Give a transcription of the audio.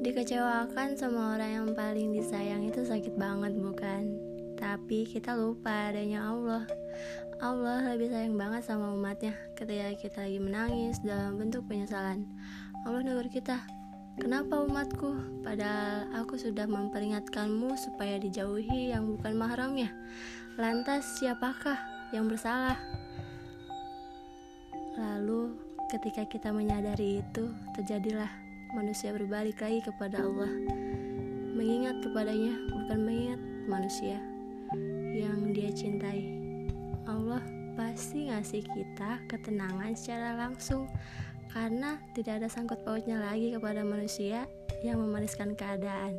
Dikecewakan sama orang yang paling disayang itu sakit banget bukan? Tapi kita lupa adanya Allah Allah lebih sayang banget sama umatnya ketika kita lagi menangis dalam bentuk penyesalan Allah negur kita Kenapa umatku? Padahal aku sudah memperingatkanmu supaya dijauhi yang bukan mahramnya. Lantas siapakah yang bersalah? Lalu ketika kita menyadari itu, terjadilah manusia berbalik lagi kepada Allah. Mengingat kepadanya bukan mengingat manusia yang dia cintai. Allah pasti ngasih kita ketenangan secara langsung karena tidak ada sangkut pautnya lagi kepada manusia yang memaniskan keadaan.